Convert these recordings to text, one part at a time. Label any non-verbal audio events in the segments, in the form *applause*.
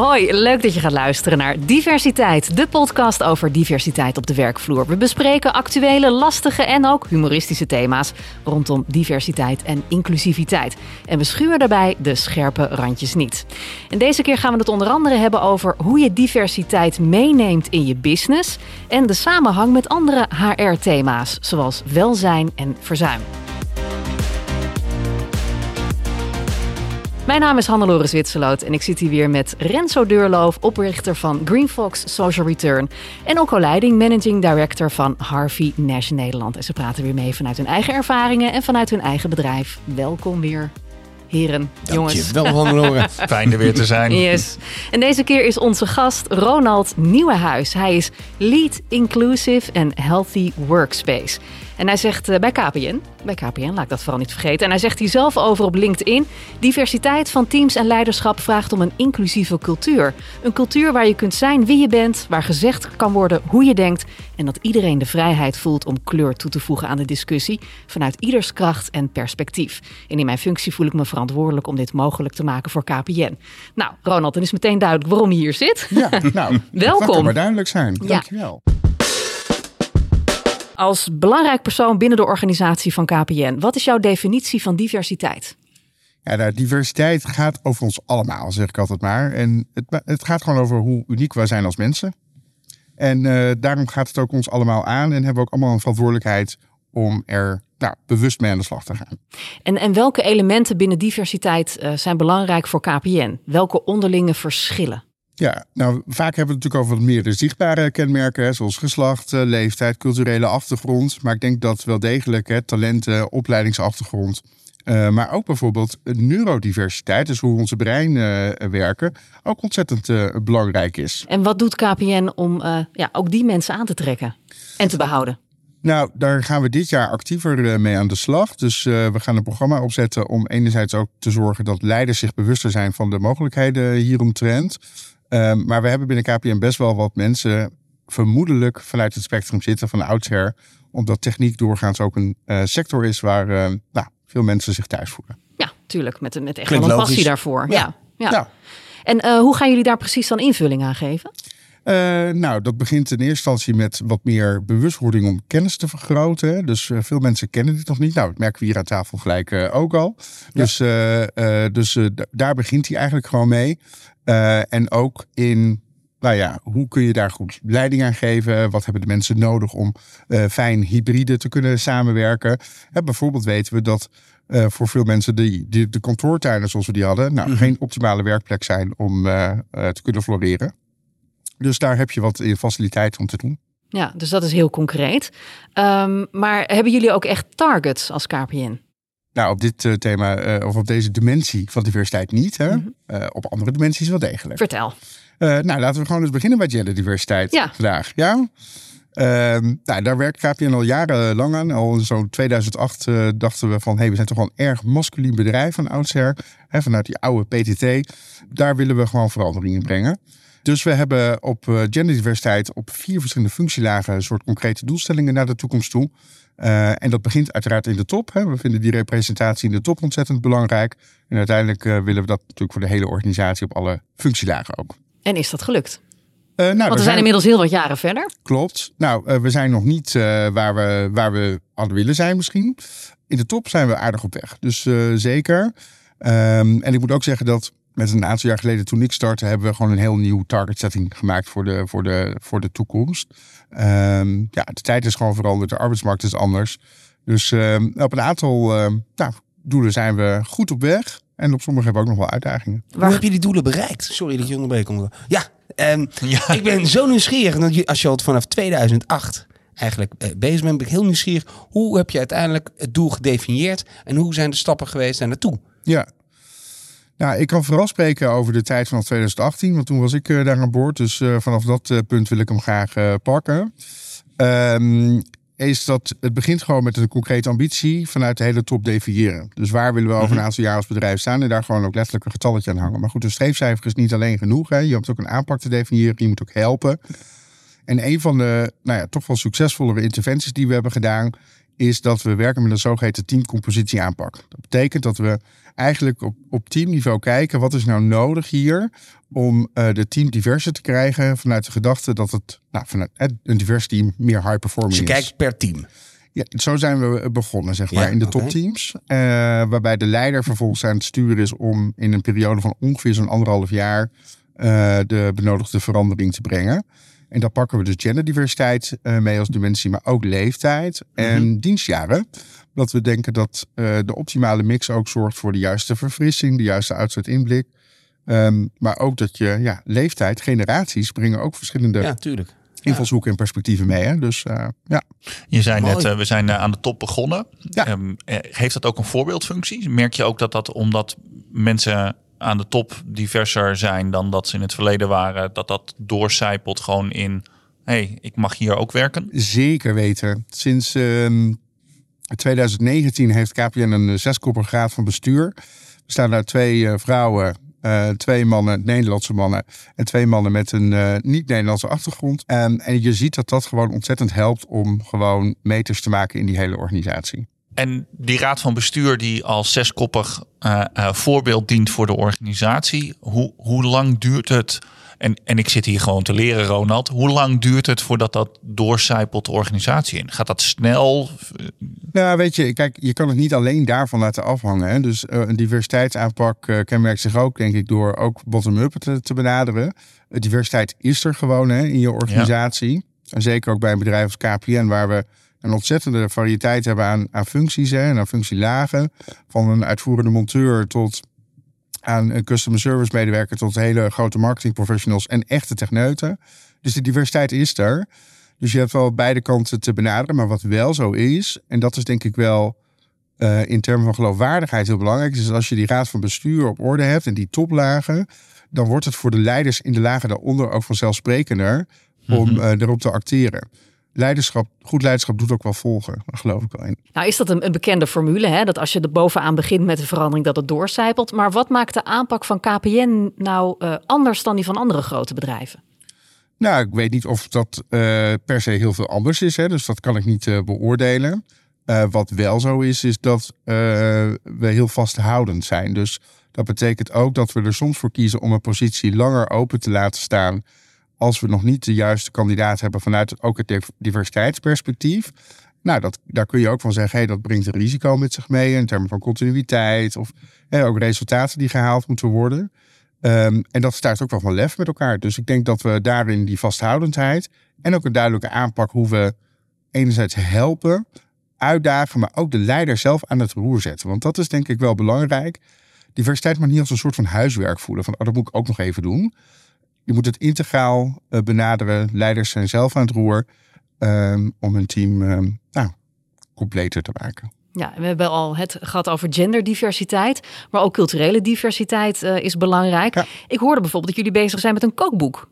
Hoi, leuk dat je gaat luisteren naar Diversiteit, de podcast over diversiteit op de werkvloer. We bespreken actuele, lastige en ook humoristische thema's rondom diversiteit en inclusiviteit. En we schuwen daarbij de scherpe randjes niet. En deze keer gaan we het onder andere hebben over hoe je diversiteit meeneemt in je business en de samenhang met andere HR-thema's, zoals welzijn en verzuim. Mijn naam is Hannelore Zwitserloot en ik zit hier weer met Renzo Deurloof, oprichter van Greenfox Social Return. En ook Leiding, managing director van Harvey Nash Nederland. En ze praten weer mee vanuit hun eigen ervaringen en vanuit hun eigen bedrijf. Welkom weer heren, jongens. Wel, Hannelore. *laughs* Fijn er weer te zijn. Yes. En deze keer is onze gast Ronald Nieuwenhuis. Hij is Lead Inclusive and Healthy Workspace. En hij zegt eh, bij KPN, bij KPN, laat ik dat vooral niet vergeten. En hij zegt hier zelf over op LinkedIn: diversiteit van teams en leiderschap vraagt om een inclusieve cultuur. Een cultuur waar je kunt zijn wie je bent, waar gezegd kan worden hoe je denkt en dat iedereen de vrijheid voelt om kleur toe te voegen aan de discussie vanuit ieders kracht en perspectief. En in mijn functie voel ik me verantwoordelijk om dit mogelijk te maken voor KPN. Nou, Ronald, dan is meteen duidelijk waarom je hier zit. Ja, nou, *laughs* welkom. Dat kan maar duidelijk zijn. Dankjewel. Ja als belangrijk persoon binnen de organisatie van KPN. Wat is jouw definitie van diversiteit? Ja, nou, diversiteit gaat over ons allemaal, zeg ik altijd maar. En het, het gaat gewoon over hoe uniek wij zijn als mensen. En uh, daarom gaat het ook ons allemaal aan en hebben we ook allemaal een verantwoordelijkheid om er nou, bewust mee aan de slag te gaan. En, en welke elementen binnen diversiteit uh, zijn belangrijk voor KPN? Welke onderlinge verschillen? Ja, nou vaak hebben we het natuurlijk over wat meer de zichtbare kenmerken, zoals geslacht, eh, leeftijd, culturele achtergrond. Maar ik denk dat wel degelijk hè, talenten, opleidingsachtergrond, uh, maar ook bijvoorbeeld neurodiversiteit, dus hoe onze brein uh, werken, ook ontzettend uh, belangrijk is. En wat doet KPN om ja, ook die mensen aan te trekken en te behouden? Nou, daar gaan we dit jaar actiever mee aan de slag. Dus we gaan een programma opzetten om enerzijds ook te zorgen dat leiders zich bewuster zijn van de mogelijkheden hieromtrent. Um, maar we hebben binnen KPN best wel wat mensen vermoedelijk vanuit het spectrum zitten van oudsher. Omdat techniek doorgaans ook een uh, sector is waar uh, nou, veel mensen zich thuis voelen. Ja, tuurlijk. Met, met echt wel een passie daarvoor. Ja. ja. ja. En uh, hoe gaan jullie daar precies dan invulling aan geven? Nou, dat begint in eerste instantie met wat meer bewustwording om kennis te vergroten. Dus veel mensen kennen dit nog niet. Nou, dat merken we hier aan tafel gelijk ook al. Dus, dus daar begint hij eigenlijk gewoon mee. En ook in, nou ja, hoe kun je daar goed leiding aan geven? Wat hebben de mensen nodig om fijn hybride te kunnen samenwerken? Hè, bijvoorbeeld weten we dat uh, voor veel mensen die, die, de kantoortuinen zoals we die hadden, nou, mm -hmm. geen optimale werkplek zijn om te kunnen floreren. Dus daar heb je wat faciliteiten om te doen. Ja, dus dat is heel concreet. Um, maar hebben jullie ook echt targets als KPN? Nou, op dit uh, thema, uh, of op deze dimensie van diversiteit niet. Hè? Mm -hmm. uh, op andere dimensies wel degelijk. Vertel. nou, laten we gewoon eens beginnen bij genderdiversiteit ja. vandaag. Ja? Ehm, nou, daar werkt KPN al jarenlang aan. Al in zo'n 2008 dachten we van... hé, hey, we zijn toch wel een erg masculien bedrijf van oudsher. Hè, vanuit die oude PTT. Daar willen we gewoon verandering in brengen. Dus we hebben op genderdiversiteit op vier verschillende functielagen... een soort concrete doelstellingen naar de toekomst toe... Uh, en dat begint uiteraard in de top. Hè. We vinden die representatie in de top ontzettend belangrijk. En uiteindelijk uh, willen we dat natuurlijk voor de hele organisatie op alle functielagen ook. En is dat gelukt? Uh, nou, Want we zijn, inmiddels heel wat jaren verder. Klopt. Nou, we zijn nog niet waar, we, waar we hadden willen zijn misschien. In de top zijn we aardig op weg. Dus zeker. Um, en ik moet ook zeggen dat met een aantal jaar geleden, toen ik startte, hebben we gewoon een heel nieuw target setting gemaakt voor de, voor de, voor de toekomst. Um, ja, de tijd is gewoon veranderd, de arbeidsmarkt is anders. Dus um, op een aantal uh, nou, doelen zijn we goed op weg. En op sommige hebben we ook nog wel uitdagingen. Waar heb je die doelen bereikt? Sorry dat je onderbreek. Ja, um, ja, ik ben zo nieuwsgierig. Als je al vanaf 2008 eigenlijk eh, bezig bent, ben ik heel nieuwsgierig. Hoe heb je uiteindelijk het doel gedefinieerd? En hoe zijn de stappen geweest daar naartoe? Ja, nou, ik kan vooral spreken over de tijd vanaf 2018, want toen was ik uh, daar aan boord. Dus uh, vanaf dat uh, punt wil ik hem graag pakken. Um, is dat het begint gewoon met een concrete ambitie vanuit de hele top definiëren. Dus waar willen we over een mhm. aantal jaar als bedrijf staan en daar gewoon ook letterlijk een getalletje aan hangen. Maar goed, een streefcijfer is niet alleen genoeg. Hè. Je hebt ook een aanpak te definiëren, je moet ook helpen. En een van de nou ja, toch wel succesvollere interventies die we hebben gedaan, is dat we werken met een zogeheten teamcompositie aanpak. Dat betekent dat we eigenlijk op, op teamniveau kijken wat is nou nodig hier om uh, de team diverser te krijgen vanuit de gedachte dat het nou, vanuit een divers team meer high performing dus je is. kijkt per team. Ja, zo zijn we begonnen, zeg maar, Ja, in de topteams. Eh, waarbij de leider vervolgens aan het sturen is om in een periode van ongeveer zo'n anderhalf jaar eh, de benodigde verandering te brengen. En daar pakken we dus genderdiversiteit eh, mee als dimensie, maar ook leeftijd en dienstjaren. Dat we denken dat eh, de optimale mix ook zorgt voor de juiste verfrissing, de juiste uitzet-inblik. Ehm, maar ook dat je, ja, leeftijd, generaties brengen ook verschillende Ja, tuurlijk. invalshoeken en perspectieven mee. Hè? Dus eh, ja. Je zei Mooi. net, we zijn aan de top begonnen. Ja. Ehm, eh, heeft dat ook een voorbeeldfunctie? Merk je ook dat dat omdat mensen aan de top diverser zijn dan dat ze in het verleden waren, dat dat doorcijpelt gewoon in, hey, ik mag hier ook werken? Zeker weten. Sinds ehm, 2019 heeft KPN een eh, zeskoppige raad van bestuur. Er staan daar twee eh, vrouwen, eh, twee mannen, Nederlandse mannen en twee mannen met een niet-Nederlandse achtergrond. En, en je ziet dat dat gewoon ontzettend helpt om gewoon meters te maken in die hele organisatie. En die raad van bestuur die als zeskoppig eh, eh, voorbeeld dient voor de organisatie, hoe, hoe lang duurt het? En, en ik zit hier gewoon te leren, Ronald. Hoe lang duurt het voordat dat doorcijpelt de organisatie in? Gaat dat snel? Nou, weet je, kijk, je kan het niet alleen daarvan laten afhangen. Hè? Dus eh, een diversiteitsaanpak eh, kenmerkt zich ook, denk ik, door ook bottom-up te, te benaderen. Uh, diversiteit is er gewoon hè, in je organisatie. En zeker ook bij een bedrijf als KPN, waar we een ontzettende variëteit hebben aan, aan functies hè, en aan functielagen. Van een uitvoerende monteur tot aan een customer service medewerker tot hele grote marketing professionals en echte techneuten. Dus de diversiteit is er. Dus je hebt wel beide kanten te benaderen. Maar wat wel zo is, en dat is denk ik wel uh, in termen van geloofwaardigheid heel belangrijk, is als je die raad van bestuur op orde hebt en die toplagen, dan wordt het voor de leiders in de lagen daaronder ook vanzelfsprekender om mm -hmm. uh, erop te acteren. Leiderschap, goed leiderschap doet ook wel volgen, geloof ik wel in. Nou is dat een, een bekende formule, hè? dat als je er bovenaan begint met de verandering, dat het doorcijpelt. Maar wat maakt de aanpak van KPN nou uh, anders dan die van andere grote bedrijven? Nou, ik weet niet of dat uh, per se heel veel anders is, hè? dus dat kan ik niet uh, beoordelen. Wat wel zo is, is dat we heel vasthoudend zijn. Dus dat betekent ook dat we er soms voor kiezen om een positie langer open te laten staan als we nog niet de juiste kandidaat hebben vanuit ook het diversiteitsperspectief. Nou, dat, daar kun je ook van zeggen, hey, dat brengt een risico met zich mee in termen van continuïteit of ook resultaten die gehaald moeten worden. Um, en dat staat ook wel van lef met elkaar. Dus ik denk dat we daarin die vasthoudendheid en ook een duidelijke aanpak hoe we enerzijds helpen, uitdagen, maar ook de leider zelf aan het roer zetten. Want dat is denk ik wel belangrijk. Diversiteit mag niet als een soort van huiswerk voelen. Van, oh, dat moet ik ook nog even doen. Je moet het integraal uh, benaderen. Leiders zijn zelf aan het roer um, om hun team um, nou, completer te maken. Ja, we hebben al het gehad over genderdiversiteit, maar ook culturele diversiteit uh, is belangrijk. Ja. Ik hoorde bijvoorbeeld dat jullie bezig zijn met een kookboek.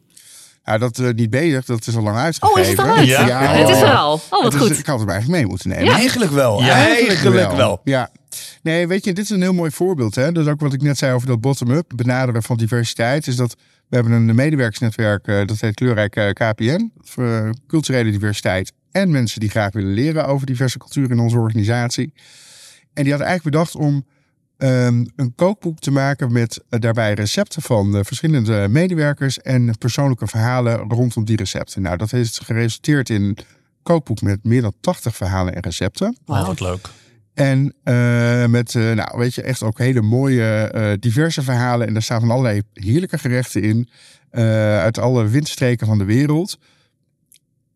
Ja, dat uh, niet bezig, dat is al lang uitgegeven. Oh, is het al uit? Ja. ja. Het is er al. Oh, wat is, goed. Ik had hem eigenlijk mee moeten nemen. Ja. Eigenlijk wel. Ja, eigenlijk, wel. wel. Ja. Nee, weet je, dit is een heel mooi voorbeeld. Hè? Dus ook wat ik net zei over dat bottom-up benaderen van diversiteit. Is dat we hebben een medewerkersnetwerk, uh, dat heet kleurrijk uh, KPN. Voor culturele diversiteit en mensen die graag willen leren over diverse culturen in onze organisatie. En die had eigenlijk bedacht om um, een kookboek te maken met uh, daarbij recepten van uh, verschillende medewerkers en persoonlijke verhalen rondom die recepten. Nou, dat heeft geresulteerd in een kookboek met meer dan 80 verhalen en recepten. Wow, wat leuk. En uh, met, nou weet je, echt ook hele mooie, diverse verhalen. En daar staan van allerlei heerlijke gerechten in. uit alle windstreken van de wereld.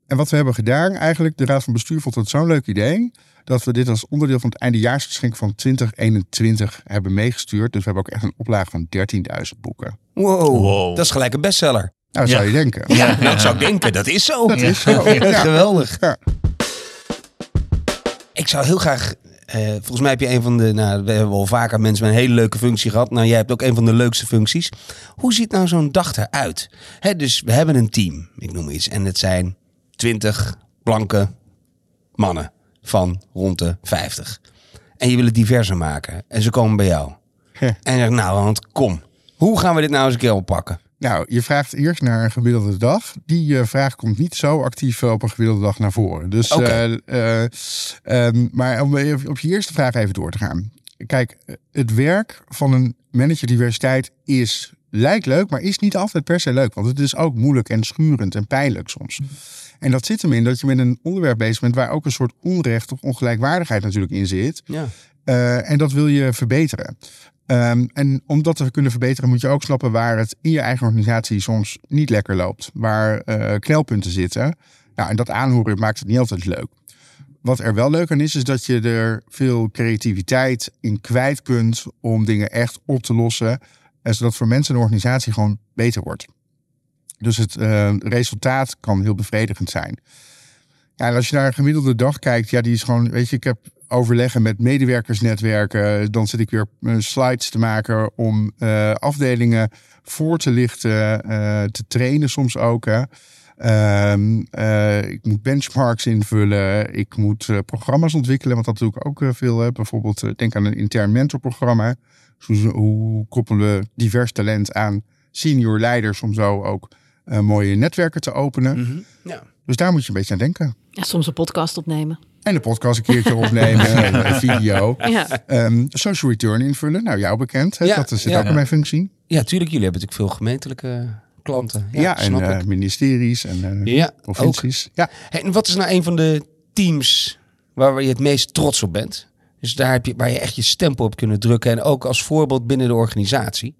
En wat we hebben gedaan, eigenlijk, de Raad van Bestuur vond het zo'n leuk idee. Dat we dit als onderdeel van het eindejaarsgeschenk van 2021 hebben meegestuurd. Dus we hebben ook echt een oplage van 13.000 boeken. Wow, wow, dat is gelijk een bestseller. Nou, Ja. zou je denken. Ja, dat zou ik denken. Dat is zo. Dat is zo. Ja, Geweldig. Ja. Ik zou heel graag... eh, volgens mij heb je een van de... Nou, we hebben al vaker mensen met een hele leuke functie gehad. Nou, jij hebt ook een van de leukste functies. Hoe ziet nou zo'n dag eruit? Hè, dus we hebben een team, ik noem iets. En het zijn 20 blanke mannen van rond de 50. En je wil het diverser maken. En ze komen bij jou. En je zegt, nou, want kom. Hoe gaan we dit nou eens een keer oppakken? Nou, je vraagt eerst naar een gemiddelde dag. Die uh, vraag komt niet zo actief op een gemiddelde dag naar voren. Dus, eh, eh, ehm, maar om op je eerste vraag even door te gaan. Kijk, het werk van een manager diversiteit is lijkt leuk, maar is niet altijd per se leuk. Want het is ook moeilijk en schurend en pijnlijk soms. En dat zit hem in dat je met een onderwerp bezig bent waar ook een soort onrecht of ongelijkwaardigheid natuurlijk in zit. Ja. Eh, en dat wil je verbeteren. Ehm, en om dat te kunnen verbeteren moet je ook snappen waar het in je eigen organisatie soms niet lekker loopt. Waar eh, knelpunten zitten. Nou, en dat aanhoren maakt het niet altijd leuk. Wat er wel leuk aan is, is dat je er veel creativiteit in kwijt kunt om dingen echt op te lossen. En zodat voor mensen de organisatie gewoon beter wordt. Dus het eh, resultaat kan heel bevredigend zijn. Ja, en als je naar een gemiddelde dag kijkt, ja, die is gewoon, weet je, ik heb overleggen met medewerkersnetwerken. Dan zit ik weer eh, slides te maken om eh, afdelingen voor te lichten, te trainen soms ook. Hè. Ehm, eh, ik moet benchmarks invullen. Ik moet programma's ontwikkelen. Want dat doe ik ook veel. Hè. Bijvoorbeeld, denk aan een intern mentorprogramma. Hoe, hoe koppelen we divers talent aan senior leiders om zo ook eh, mooie netwerken te openen. Mhm. ja. Dus daar moet je een beetje aan denken. Ja, soms een podcast opnemen. En de podcast een keertje opnemen, *laughs* een video. Ja. Ehm, social return invullen, nou jou bekend. Hè? Ja, dat zit ja. ook in mijn functie. ja, tuurlijk. Jullie hebben natuurlijk veel gemeentelijke klanten. Ja, Ja, en eh, ministeries en Ja, ook. provincies. Ja, Hey, en wat is nou een van de teams waar je het meest trots op bent? Dus daar heb je, waar je echt je stempel op kunnen drukken. En ook als voorbeeld binnen de organisatie.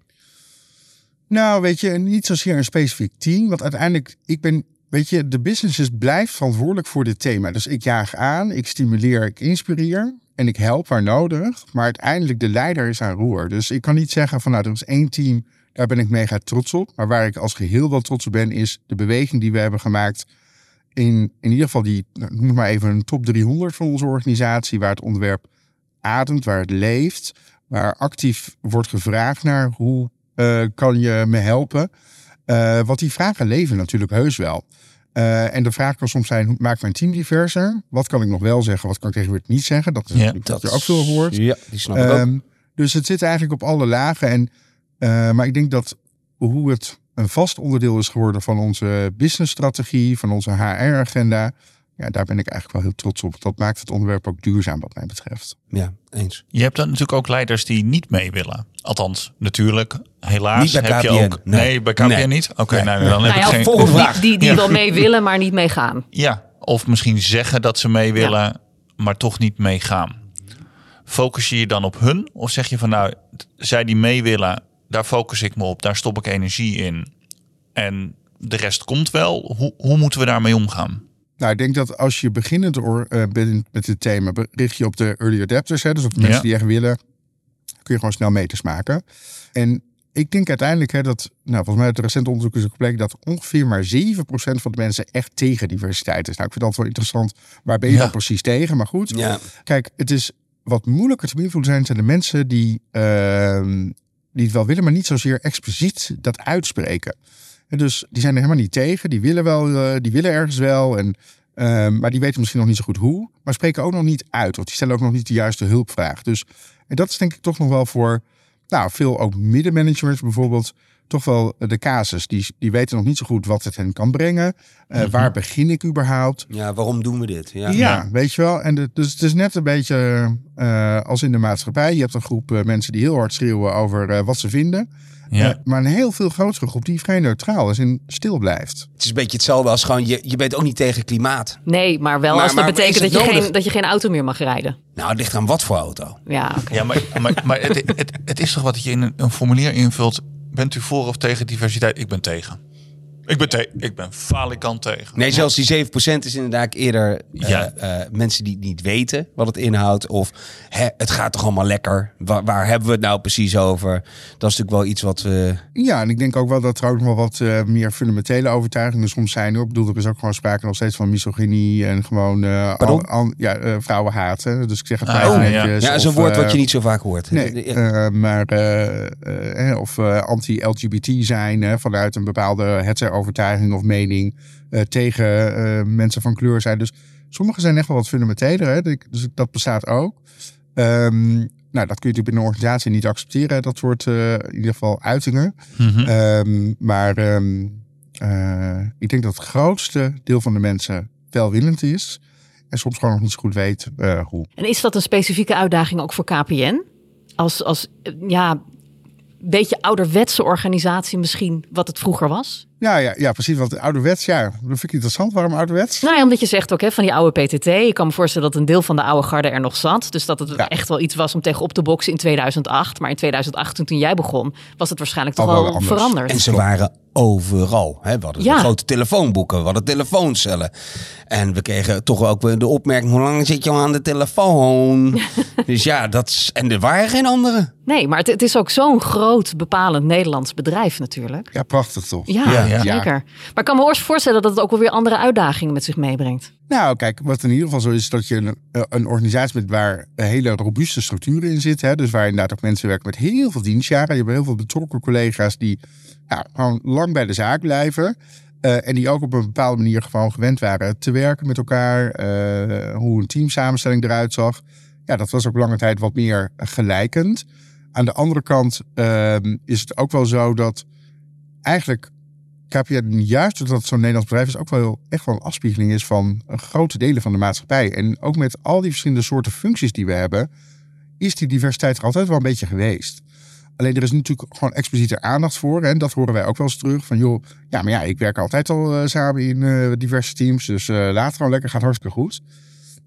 Nou, weet je, niet zozeer een specifiek team. Want uiteindelijk, ik ben, weet je, de businesses blijft verantwoordelijk voor dit thema. Dus ik jaag aan, ik stimuleer, ik inspireer en ik help waar nodig. Maar uiteindelijk, de leider is aan roer. Dus ik kan niet zeggen van, nou, er is één team, daar ben ik mega trots op. Maar waar ik als geheel wel trots op ben, is de beweging die we hebben gemaakt. In, in ieder geval die, nou, noem maar even een top 300 van onze organisatie, waar het onderwerp ademt, waar het leeft, waar actief wordt gevraagd naar hoe eh, kan je me helpen. Eh, want die vragen leven natuurlijk heus wel. Eh, en de vraag kan soms zijn, hoe maakt mijn team diverser? Wat kan ik nog wel zeggen, wat kan ik tegenwoordig niet zeggen? Dat is Ja, je ook veel hoort. Ja, die snap ik ook. Ehm, dus het zit eigenlijk op alle lagen. En, maar ik denk dat hoe het een vast onderdeel is geworden van onze businessstrategie, van onze HR-agenda, ja, daar ben ik eigenlijk wel heel trots op. Dat maakt het onderwerp ook duurzaam wat mij betreft. Ja, eens. Je hebt dan natuurlijk ook leiders die niet mee willen. Althans, natuurlijk. Helaas Niet bij heb je ook. nee. Nee, bij KPN Nee. niet. Oké, Nee. nou, dan heb Nou ik ja, geen. volgende die, vraag. die, die Ja. wel mee willen, maar niet meegaan. Ja, of misschien zeggen dat ze mee willen, maar toch niet meegaan. Focus je je dan op hun? Of zeg je van nou, zij die mee willen, daar focus ik me op, daar stop ik energie in. En de rest komt wel. Hoe, hoe moeten we daarmee omgaan? Nou, ik denk dat als je beginnend or- eh, bent met dit thema, richt je op de early adapters. Hè, dus op de mensen Ja. die echt willen, kun je gewoon snel meters maken. En ik denk uiteindelijk hè, dat, nou, volgens mij uit het recente onderzoek is ook gebleken dat ongeveer maar 7% van de mensen echt tegen diversiteit is. Nou, ik vind dat wel interessant. Waar ben je Ja. dan precies tegen? Maar goed, Ja, Kijk, het is wat moeilijker te beïnvloeden zijn, zijn de mensen die, ehm, die het wel willen, maar niet zozeer expliciet dat uitspreken. Dus die zijn er helemaal niet tegen. Die willen wel, eh, die willen ergens wel. En, ehm, maar die weten misschien nog niet zo goed hoe. Maar spreken ook nog niet uit. Of die stellen ook nog niet de juiste hulpvraag. Dus en dat is denk ik toch nog wel voor nou, veel ook middenmanagers bijvoorbeeld. Toch wel de casus. Die, die weten nog niet zo goed wat het hen kan brengen. Eh, Waar begin ik überhaupt? ja, waarom doen we dit? Ja, Ja, weet je wel. En de, dus het is net een beetje eh, als in de maatschappij. Je hebt een groep eh, mensen die heel hard schreeuwen over eh, wat ze vinden. Ja. Maar een heel veel grotere groep die vrij neutraal is en stil blijft. Het is een beetje hetzelfde als gewoon, je, je bent ook niet tegen klimaat. Nee, maar wel Maar- als dat maar betekent dat je, geen, dat je geen auto meer mag rijden. Nou, het ligt aan wat voor auto. Ja, oké. Ja, maar, maar, maar het, het, het is toch wat dat je in een, een formulier invult. Bent u voor of tegen diversiteit? Ik ben tegen. Ik ben, te, ik ben falikant tegen. Nee, zelfs die 7% is inderdaad eerder eh, Ja. eh, mensen die niet weten wat het inhoudt. Of hè, het gaat toch allemaal lekker. Waar, waar hebben we het nou precies over? Dat is natuurlijk wel iets wat we... Ja, en ik denk ook wel dat er ook nog wel wat eh, meer fundamentele overtuigingen soms zijn. Hoor. Ik bedoel, er is ook gewoon sprake nog steeds van misogynie en gewoon eh, Pardon? al- al- ja, eh, vrouwenhaat. Hè. Dus ik zeg het Ah, maar even ja, ja. netjes. Ja, dat is een Of, woord wat eh, je niet zo vaak hoort. Nee, Ja. eh, maar eh, eh, eh, of eh, anti-LGBT zijn hè, vanuit een bepaalde hetero-overtuiging of mening eh, tegen eh, mensen van kleur zijn. Dus sommige zijn echt wel wat fundamenteler, hè, dus dat bestaat ook. Ehm, nou, dat kun je natuurlijk binnen een organisatie niet accepteren, dat soort uh, in ieder geval uitingen. Mhm. Ehm, maar ehm, eh, ik denk dat het grootste deel van de mensen welwillend is. En soms gewoon nog niet zo goed weet uh, hoe. En is dat een specifieke uitdaging ook voor KPN? Als, als ja, beetje ouderwetse organisatie misschien wat het vroeger was? Ja, ja, ja precies. Want ouderwets, ja, dat vind ik interessant. Waarom ouderwets? Nou ja, omdat je zegt ook hè, van die oude PTT. Ik kan me voorstellen dat een deel van de oude garde er nog zat. Dus dat het echt wel iets was om tegenop te boksen in 2008. Maar in 2008, toen, jij begon, was het waarschijnlijk toch wel, veranderd. En ze waren overal. Hè? We hadden ja. grote telefoonboeken, we hadden telefooncellen. En we kregen toch ook de opmerking, hoe lang zit je al aan de telefoon? *laughs* dus ja, dat is, en er waren geen andere. Nee, maar het, het is ook zo'n groot bepalend Nederlands bedrijf natuurlijk. Ja, prachtig toch? Ja, ja, zeker. Maar ik kan me voorstellen dat het ook wel weer andere uitdagingen met zich meebrengt. Nou, kijk, wat in ieder geval zo is, dat je een, eh, een organisatie met waar hele robuuste structuren in zitten. Hè? Dus waar inderdaad ook mensen werken met heel veel dienstjaren. Je hebt heel veel betrokken collega's die ja, gewoon lang bij de zaak blijven. Uh, en die ook op een bepaalde manier gewoon gewend waren te werken met elkaar. Uh, hoe een teamsamenstelling eruit zag. Ja, dat was ook lange tijd wat meer gelijkend. Aan de andere kant uh, is het ook wel zo dat eigenlijk KPN, juist het zo'n Nederlands bedrijf is, ook wel echt wel een afspiegeling is van grote delen van de maatschappij. En ook met al die verschillende soorten functies die we hebben, is die diversiteit er altijd wel een beetje geweest. Alleen er is natuurlijk gewoon expliciete aandacht voor. En dat horen wij ook wel eens terug. Van joh, ja, maar ja, ik werk altijd al uh, samen in uh, diverse teams. Dus uh, laat gewoon lekker, gaat hartstikke goed.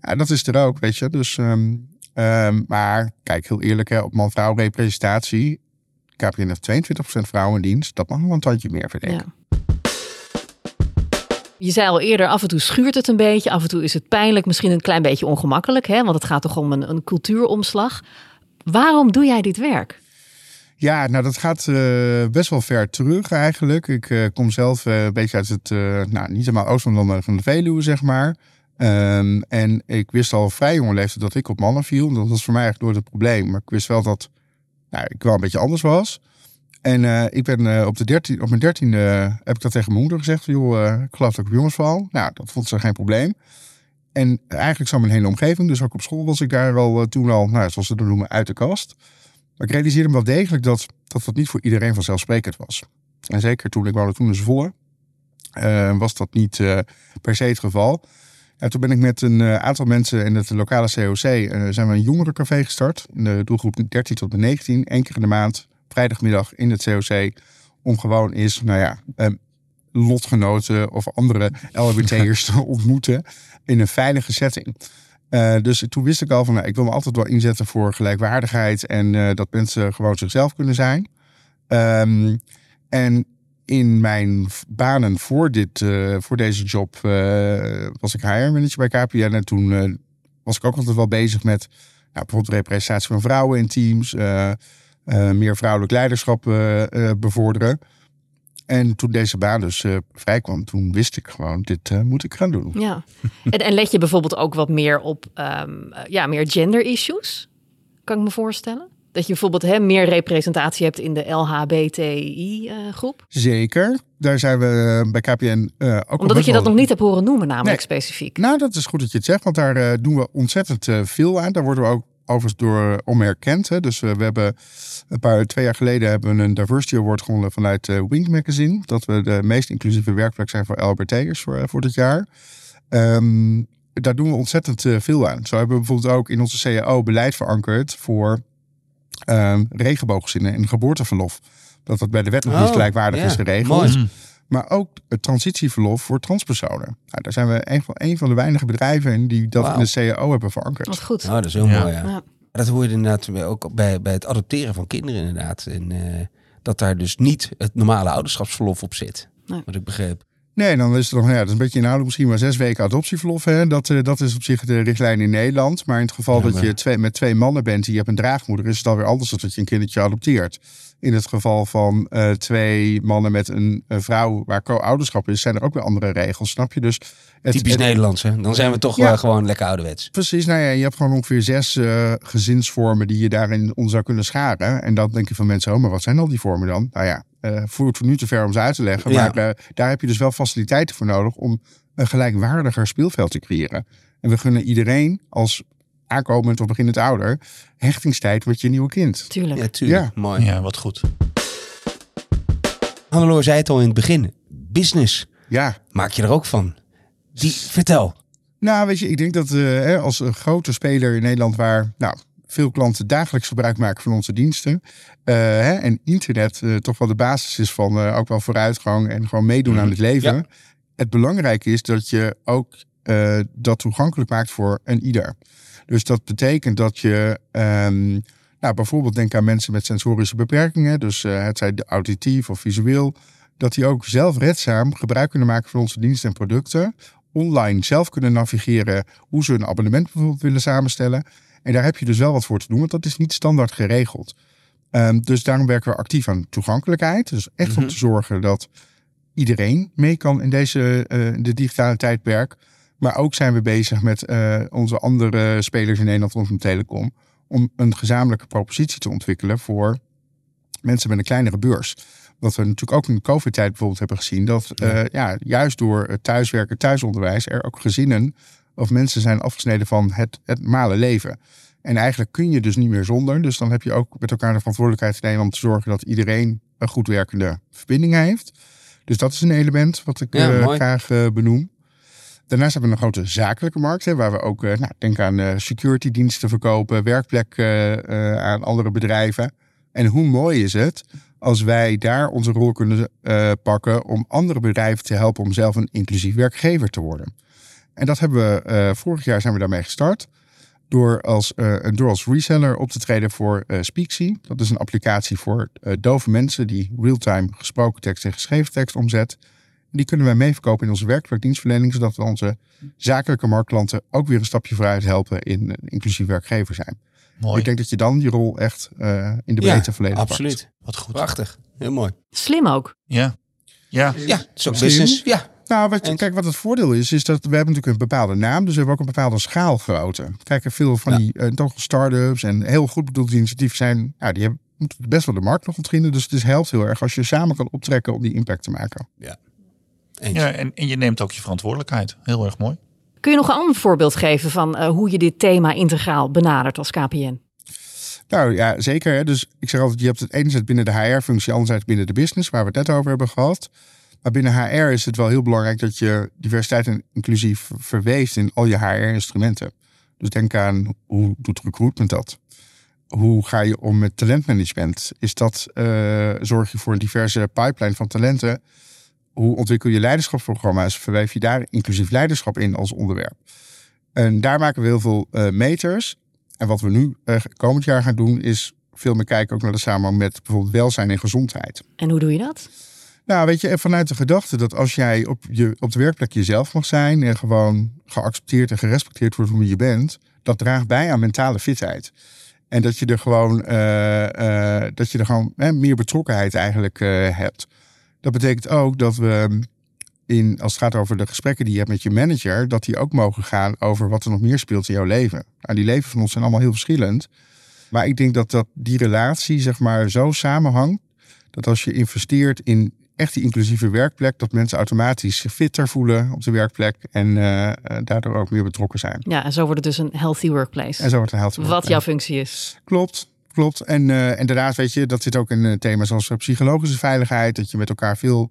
Ja, dat is er ook, weet je. Dus, um, um, maar kijk, heel eerlijk, hè, op man-vrouw representatie. KPN heeft 22% vrouwen in dienst. Dat mag nog een tandje meer, ik. Ja. Je zei al eerder, af en toe schuurt het een beetje. Af en toe is het pijnlijk, misschien een klein beetje ongemakkelijk. Hè? Want het gaat toch om een, een cultuuromslag. Waarom doe jij dit werk? Ja, nou dat gaat uh, best wel ver terug eigenlijk. Ik uh, kom zelf uh, een beetje uit het, nou niet helemaal oosten van, van de Veluwe, zeg maar. Um, en ik wist al vrij jonge leeftijd dat ik op mannen viel. Dat was voor mij eigenlijk nooit het probleem. Maar ik wist wel dat nou, ik wel een beetje anders was. En ik ben op, de 13, op mijn dertiende heb ik dat tegen mijn moeder gezegd. Joh, ik geloof dat ik op jongens val. Nou, dat vond ze geen probleem. En eigenlijk zo mijn hele omgeving, dus ook op school was ik daar al toen al, nou, zoals ze dat noemen, uit de kast. Ik realiseerde me wel degelijk dat, dat dat niet voor iedereen vanzelfsprekend was. En zeker toen ik woonde toen Zwolle, uh, was dat niet per se het geval. En toen ben ik met een uh, aantal mensen in het lokale COC, zijn we een jongerencafé gestart. In de doelgroep 13 tot 19, één keer in de maand, vrijdagmiddag in het COC. Om gewoon eens, nou ja, lotgenoten of andere LHBT'ers te *laughs* ontmoeten in een veilige setting. Uh, dus toen wist ik al van, nou, ik wil me altijd wel inzetten voor gelijkwaardigheid en uh, dat mensen gewoon zichzelf kunnen zijn. Um, en in mijn banen voor, dit, uh, voor deze job was ik HR manager bij KPN en toen was ik ook altijd wel bezig met nou, bijvoorbeeld representatie van vrouwen in teams, meer vrouwelijk leiderschap bevorderen. En toen deze baan dus uh, vrijkwam, toen wist ik gewoon, dit moet ik gaan doen. Ja. *laughs* en, let je bijvoorbeeld ook wat meer op um, ja, meer gender issues? Kan ik me voorstellen? Dat je bijvoorbeeld hè, meer representatie hebt in de LHBTI-groep? Zeker. Daar zijn we bij KPN uh, ook Omdat ik je dat nog niet heb horen noemen, namelijk specifiek. Nou, dat is goed dat je het zegt, want daar doen we ontzettend veel aan. Daar worden we ook overigens door omerkend. Hè. Dus we hebben een paar, twee jaar geleden hebben we een Diversity Award gewonnen vanuit Wink Magazine. Dat we de meest inclusieve werkplek zijn voor LBT'ers voor, voor dit jaar. Um, daar doen we ontzettend veel aan. Zo hebben we bijvoorbeeld ook in onze CAO beleid verankerd voor um, regenbooggezinnen en geboorteverlof. Dat dat bij de wet nog niet oh, gelijkwaardig is geregeld. Mooi. Maar ook het transitieverlof voor transpersonen. Nou, daar zijn we een van, een van de weinige bedrijven in die dat in de CAO hebben verankerd. Wat goed. Oh, dat is heel mooi, ja. ja. Dat hoor je inderdaad ook bij, bij het adopteren van kinderen inderdaad. En uh, dat daar dus niet het normale ouderschapsverlof op zit. Nee. Wat ik begreep. Nee, dan is het nog, ja, dat is een beetje inhoudelijk misschien maar zes weken adoptieverlof. Hè? Dat, uh, dat is op zich de richtlijn in Nederland. Maar in het geval dat je twee, met twee mannen bent die je hebt een draagmoeder, is het alweer anders dan dat je een kindertje adopteert. In het geval van uh, twee mannen met een, vrouw waar co-ouderschap is, zijn er ook weer andere regels, snap je? Dus het, Typisch het, Nederlands, hè? Dan zijn we toch ja, gewoon lekker ouderwets. Precies, nou ja, je hebt gewoon ongeveer zes gezinsvormen die je daarin on zou kunnen scharen. En dan denk je van mensen, oh, maar wat zijn al die vormen dan? Nou ja, uh, voert voor nu te ver om ze uit te leggen. Ja. Maar uh, daar heb je dus wel faciliteiten voor nodig om een gelijkwaardiger speelveld te creëren. En we gunnen iedereen als aankomend of beginnend ouder, hechtingstijd met je nieuwe kind. Tuurlijk. Ja, tuurlijk. Ja. Mooi. Ja, wat goed. Hannelore zei het al in het begin. Business. Ja, Maak je er ook van. Die, vertel. Nou, weet je, ik denk dat eh, hè, als een grote speler in Nederland waar nou, veel klanten dagelijks gebruik maken van onze diensten. eh, hè, en internet eh, toch wel de basis is van eh, ook wel vooruitgang en gewoon meedoen aan het leven. Ja. Het belangrijke is dat je ook dat toegankelijk maakt voor een ieder. Dus dat betekent dat je ehm, nou, bijvoorbeeld denk aan mensen met sensorische beperkingen. Dus het zij auditief of visueel. Dat die ook zelfredzaam gebruik kunnen maken van onze diensten en producten online zelf kunnen navigeren hoe ze een abonnement bijvoorbeeld willen samenstellen. En daar heb je dus wel wat voor te doen, want dat is niet standaard geregeld. Ehm, dus daarom werken we actief aan toegankelijkheid. Dus echt om te zorgen dat iedereen mee kan in deze eh, de digitale tijdperk. Maar ook zijn we bezig met eh, onze andere spelers in Nederland rondom telecom. Om een gezamenlijke propositie te ontwikkelen voor mensen met een kleinere beurs. Wat we natuurlijk ook in de COVID-tijd bijvoorbeeld hebben gezien. Dat eh, ja, juist door het thuiswerken, thuisonderwijs, er ook gezinnen of mensen zijn afgesneden van het, het normale leven. En eigenlijk kun je dus niet meer zonder. Dus dan heb je ook met elkaar de verantwoordelijkheid te nemen om te zorgen dat iedereen een goed werkende verbinding heeft. Dus dat is een element wat ik Ja, eh, graag eh, benoem. Daarnaast hebben we een grote zakelijke markt, hè, waar we ook, eh, nou, denk aan security diensten verkopen, werkplek aan andere bedrijven. En hoe mooi is het als wij daar onze rol kunnen pakken om andere bedrijven te helpen om zelf een inclusief werkgever te worden. En dat hebben we, eh, vorig jaar zijn we daarmee gestart. Door als, eh, door als reseller op te treden voor eh Speaksy. Dat is een applicatie voor eh, dove mensen die real-time gesproken tekst en geschreven tekst omzet. Die kunnen wij meeverkopen in onze werkplekdienstverlening, zodat we onze zakelijke marktklanten ook weer een stapje vooruit helpen in een inclusief werkgever zijn. Mooi. Ik denk dat je dan je rol echt eh, in de breedte volledig pakt. absoluut. Wat goed. Prachtig. Heel mooi. Slim ook. Ja. Ja. Ja, zo business. Ja. Nou, wat, kijk, wat het voordeel is, is dat we hebben natuurlijk een bepaalde naam, dus we hebben ook een bepaalde schaalgrootte. Kijk, er veel van Ja. die uh, toch start-ups en heel goed bedoelde initiatieven zijn, ja, die hebben moeten best wel de markt nog ontginnen. Dus het is helpt heel erg als je samen kan optrekken om die impact te maken. Eens. ja en, en je neemt ook je verantwoordelijkheid. Heel erg mooi. Kun je nog een ander voorbeeld geven van eh, hoe je dit thema integraal benadert als KPN? Nou ja, zeker. Hè. Dus ik zeg altijd, je hebt het enerzijds binnen de HR-functie, anderzijds binnen de business, waar we het net over hebben gehad. Maar binnen HR is het wel heel belangrijk dat je diversiteit en inclusie ver- verweeft in al je HR-instrumenten. Dus denk aan hoe doet recruitment dat? Hoe ga je om met talentmanagement? Is dat, eh, zorg je voor een diverse pipeline van talenten? Hoe ontwikkel je leiderschapsprogramma's? Verweef je daar inclusief leiderschap in als onderwerp? En daar maken we heel veel eh, meters. En wat we nu eh, komend jaar gaan doen, is veel meer kijken ook naar de samenhang met bijvoorbeeld welzijn en gezondheid. En hoe doe je dat? Nou, weet je, vanuit de gedachte dat als jij op, je, op de werkplek jezelf mag zijn en gewoon geaccepteerd en gerespecteerd wordt hoe je bent, dat draagt bij aan mentale fitheid. En dat je er gewoon, eh, eh, dat je er gewoon hè, meer betrokkenheid eigenlijk eh, hebt. Dat betekent ook dat we in, als het gaat over de gesprekken die je hebt met je manager, dat die ook mogen gaan over wat er nog meer speelt in jouw leven. Nou, die leven van ons zijn allemaal heel verschillend. Maar ik denk dat, dat die relatie, zeg maar, zo samenhangt. Dat als je investeert in echt die inclusieve werkplek, dat mensen automatisch zich fitter voelen op de werkplek en eh, eh, daardoor ook meer betrokken zijn. Ja, en zo wordt het dus een healthy workplace. En zo wordt het healthy Wat workplace. jouw functie is. Klopt, klopt. En, eh, en daarnaast weet je, dat zit ook in thema's als psychologische veiligheid. Dat je met elkaar veel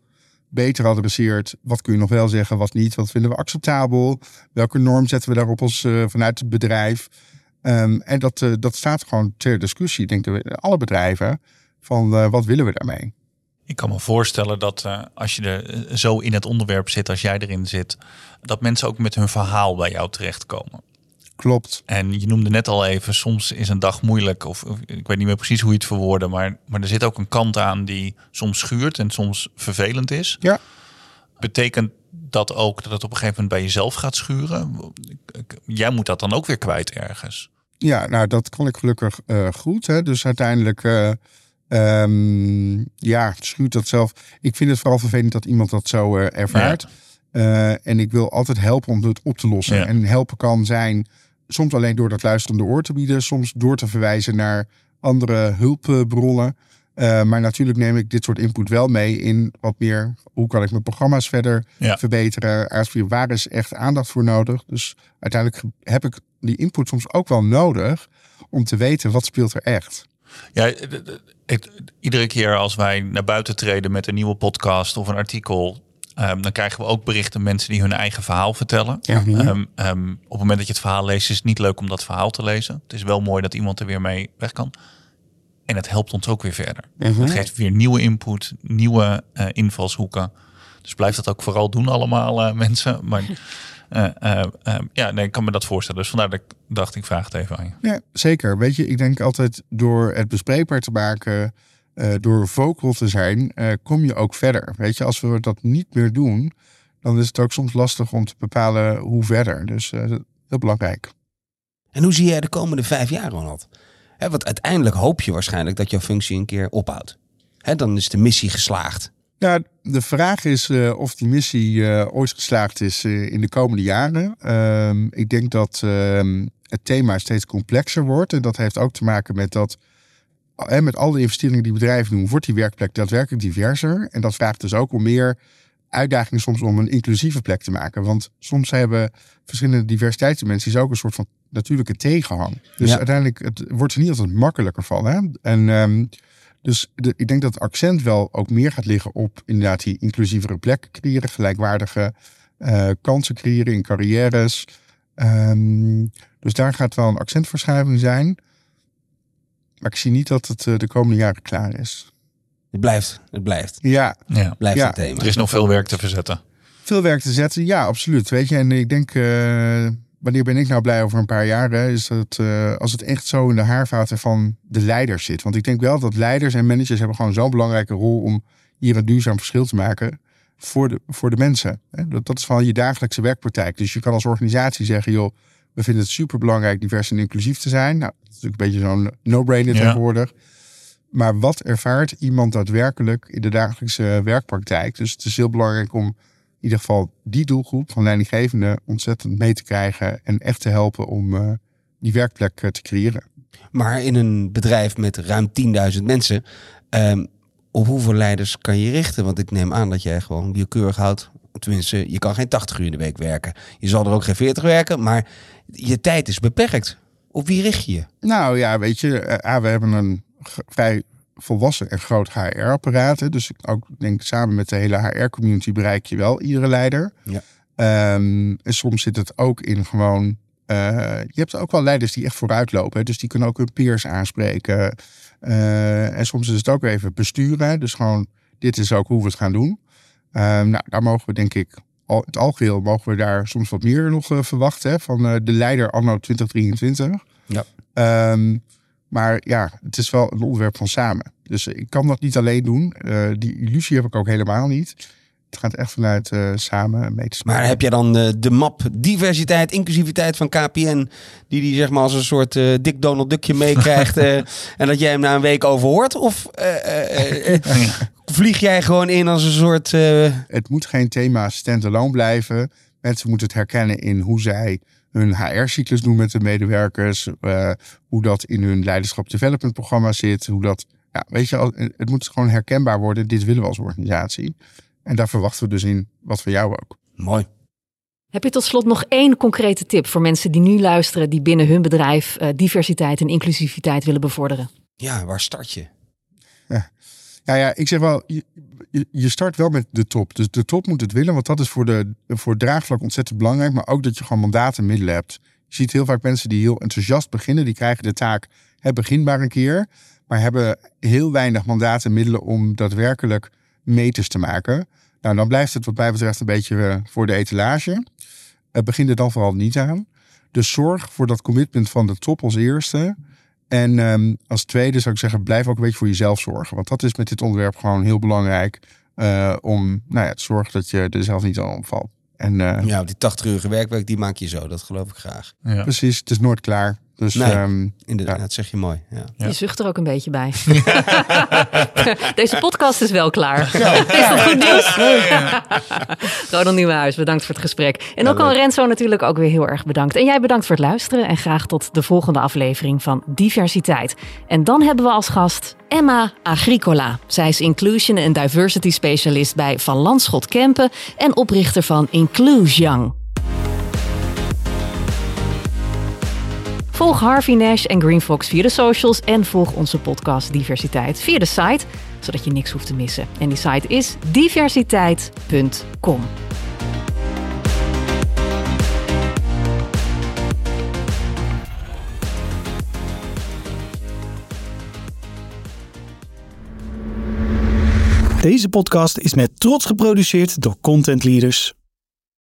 beter adresseert. Wat kun je nog wel zeggen, wat niet? Wat vinden we acceptabel? Welke norm zetten we daarop als, vanuit het bedrijf? Ehm, en dat, dat staat gewoon ter discussie, ik denk we- alle bedrijven. Van wat willen we daarmee? Ik kan me voorstellen dat eh, als je er eh, zo in het onderwerp zit als jij erin zit, dat mensen ook met hun verhaal bij jou terechtkomen. Klopt. En je noemde net al even, soms is een dag moeilijk. Of, of ik weet niet meer precies hoe je het verwoordde. Maar, maar er zit ook een kant aan die soms schuurt en soms vervelend is. Ja. Betekent dat ook dat het op een gegeven moment bij jezelf gaat schuren? Jij moet dat dan ook weer kwijt ergens. Ja, nou dat kon ik gelukkig eh, goed. Hè? Dus uiteindelijk, ehm, ja, schuurt dat zelf. Ik vind het vooral vervelend dat iemand dat zo eh, ervaart. Eh, en ik wil altijd helpen om het op te lossen. Ja. En helpen kan zijn soms alleen door dat luisterende oor te bieden, soms door te verwijzen naar andere hulpbronnen. Eh, maar natuurlijk neem ik dit soort input wel mee in wat meer hoe kan ik mijn programma's verder Ja. verbeteren. Waar is echt aandacht voor nodig? Dus uiteindelijk heb ik die input soms ook wel nodig om te weten wat speelt er echt. Ja, het, iedere keer als wij naar buiten treden met een nieuwe podcast of een artikel, um, dan krijgen we ook berichten mensen die hun eigen verhaal vertellen. Ja. Um, um, op het moment dat je het verhaal leest, is het niet leuk om dat verhaal te lezen. Het is wel mooi dat iemand er weer mee weg kan. En het helpt ons ook weer verder. Mhm. Het geeft weer nieuwe input, nieuwe uh, invalshoeken. Dus blijf dat ook vooral doen allemaal uh, *laughs* mensen. Maar ja, nee, ik kan me dat voorstellen. Dus vandaar dat ik dacht, ik vraag het even aan je. Ja, zeker. Weet je, ik denk altijd door het bespreekbaar te maken, uh, door vocal te zijn, uh, kom je ook verder. Weet je, als we dat niet meer doen, dan is het ook soms lastig om te bepalen hoe verder. Dus uh, heel belangrijk. En hoe zie jij de komende vijf jaar, Ronald? He, want uiteindelijk hoop je waarschijnlijk dat jouw functie een keer ophoudt. He, dan is de missie geslaagd. Ja, de vraag is uh, of die missie uh, ooit geslaagd is uh, in de komende jaren. Ehm, ik denk dat ehm, het thema steeds complexer wordt. En dat heeft ook te maken met dat met al de investeringen die bedrijven doen, wordt die werkplek daadwerkelijk diverser. En dat vraagt dus ook om meer uitdagingen soms om een inclusieve plek te maken. Want soms hebben verschillende diversiteitsdimensies ook een soort van natuurlijke tegenhang. Dus Ja. uiteindelijk het wordt er niet altijd makkelijker van. Hè? En ehm, dus de, ik denk dat het accent wel ook meer gaat liggen op inderdaad die inclusievere plekken creëren, gelijkwaardige eh, kansen creëren in carrières. Ehm, dus daar gaat wel een accentverschuiving zijn. Maar ik zie niet dat het eh, de komende jaren klaar is. Het blijft, het blijft, Ja, Ja. blijft Ja, een thema. Er is nog veel werk te verzetten. veel werk te zetten. Ja, absoluut. Weet je, en ik denk, eh, wanneer ben ik nou blij over een paar jaar? Hè, is dat eh, als het echt zo in de haarvaten van de leiders zit. Want ik denk wel dat leiders en managers hebben gewoon zo'n belangrijke rol om hier een duurzaam verschil te maken voor de, voor de mensen. Hè. Dat, dat is van je dagelijkse werkpraktijk. Dus je kan als organisatie zeggen, joh, we vinden het superbelangrijk divers en inclusief te zijn. Nou, dat is natuurlijk een beetje zo'n no-brainer Ja. tegenwoordig. Maar wat ervaart iemand daadwerkelijk in de dagelijkse werkpraktijk? Dus het is heel belangrijk om ieder geval die doelgroep van leidinggevenden ontzettend mee te krijgen en echt te helpen om eh, die werkplek eh, te creëren. Maar in een bedrijf met ruim 10.000 mensen, ehm, op hoeveel leiders kan je richten? Want ik neem aan dat jij gewoon willekeurig houdt. Tenminste, je kan geen 80 uur in de week werken. Je zal er ook geen 40 werken, maar je tijd is beperkt. Op wie richt je je? Nou ja, weet je, eh, we hebben een vrij volwassen en groot HR-apparaat. Dus ik ook denk samen met de hele HR-community bereik je wel iedere leider. Ja. Ehm, en soms zit het ook in gewoon. eh, je hebt ook wel leiders die echt vooruitlopen. hè. Dus die kunnen ook hun peers aanspreken. Eh, en soms is het ook even besturen. Dus gewoon, dit is ook hoe we het gaan doen. Ehm, nou, daar mogen we denk ik, al, het algeheel mogen we daar soms wat meer nog eh, verwachten. Hè, van de leider anno 2023. Ja. Ehm, maar ja, het is wel een onderwerp van samen. Dus ik kan dat niet alleen doen. Eh, die illusie heb ik ook helemaal niet. Het gaat echt vanuit eh, samen mee te spelen. Maar heb jij dan eh, de map diversiteit, inclusiviteit van KPN, die die zeg maar als een soort dik Donald Duckje meekrijgt *laughs* en dat jij hem na een week overhoort? Of *laughs* vlieg jij gewoon in als een soort... Het moet geen thema standalone blijven. Mensen moeten het herkennen in hoe zij hun HR-cyclus doen met de medewerkers. eh, hoe dat in hun leiderschap development programma zit. Hoe dat, ja, weet je, al- het moet gewoon herkenbaar worden. Dit willen we als organisatie. En daar verwachten we dus in wat van jou ook. Mooi. Heb je tot slot nog één concrete tip voor mensen die nu luisteren, die binnen hun bedrijf eh, diversiteit en inclusiviteit willen bevorderen? Ja, waar start je? Ja, ja, ik zeg wel, je, je- start wel met de top. Dus de top moet het willen, want dat is voor, de, voor het draagvlak ontzettend belangrijk. Maar ook dat je gewoon mandaten en middelen hebt. Je ziet heel vaak mensen die heel enthousiast beginnen. Die krijgen de taak, hè, begin maar een keer. Maar hebben heel weinig mandaten en middelen om daadwerkelijk meters te maken. Nou, dan blijft het wat mij betreft een beetje eh, voor de etalage. Begin er dan vooral niet aan. Dus zorg voor dat commitment van de top als eerste. En ehm, als tweede zou ik zeggen, blijf ook een beetje voor jezelf zorgen. Want dat is met dit onderwerp gewoon heel belangrijk. eh, om nou ja, te zorgen dat je er zelf niet aan opvalt. En eh, Ja, die 80-urige werkweek, die maak je zo. Dat geloof ik graag. Ja. precies, het is nooit klaar. Dus Nee. ehm, Inderdaad, Ja. dat zeg je mooi. Ja. Ja. Je zucht er ook een beetje bij. *laughs* Deze podcast is wel klaar. Is dat goed nieuws? Ronald Nieuwenhuis, bedankt voor het gesprek. En ook al Renzo natuurlijk ook weer heel erg bedankt. En jij bedankt voor het luisteren. En graag tot de volgende aflevering van Diversiteit. En dan hebben we als gast Emma Agricola. Zij is Inclusion en Diversity Specialist bij Van Landschot Kempen en oprichter van Inclusion. Volg Harvey Nash en Green Fox via de socials en volg onze podcast Diversiteit via de site, zodat je niks hoeft te missen. En die site is diversiteit.com. Deze podcast is met trots geproduceerd door Content Leaders.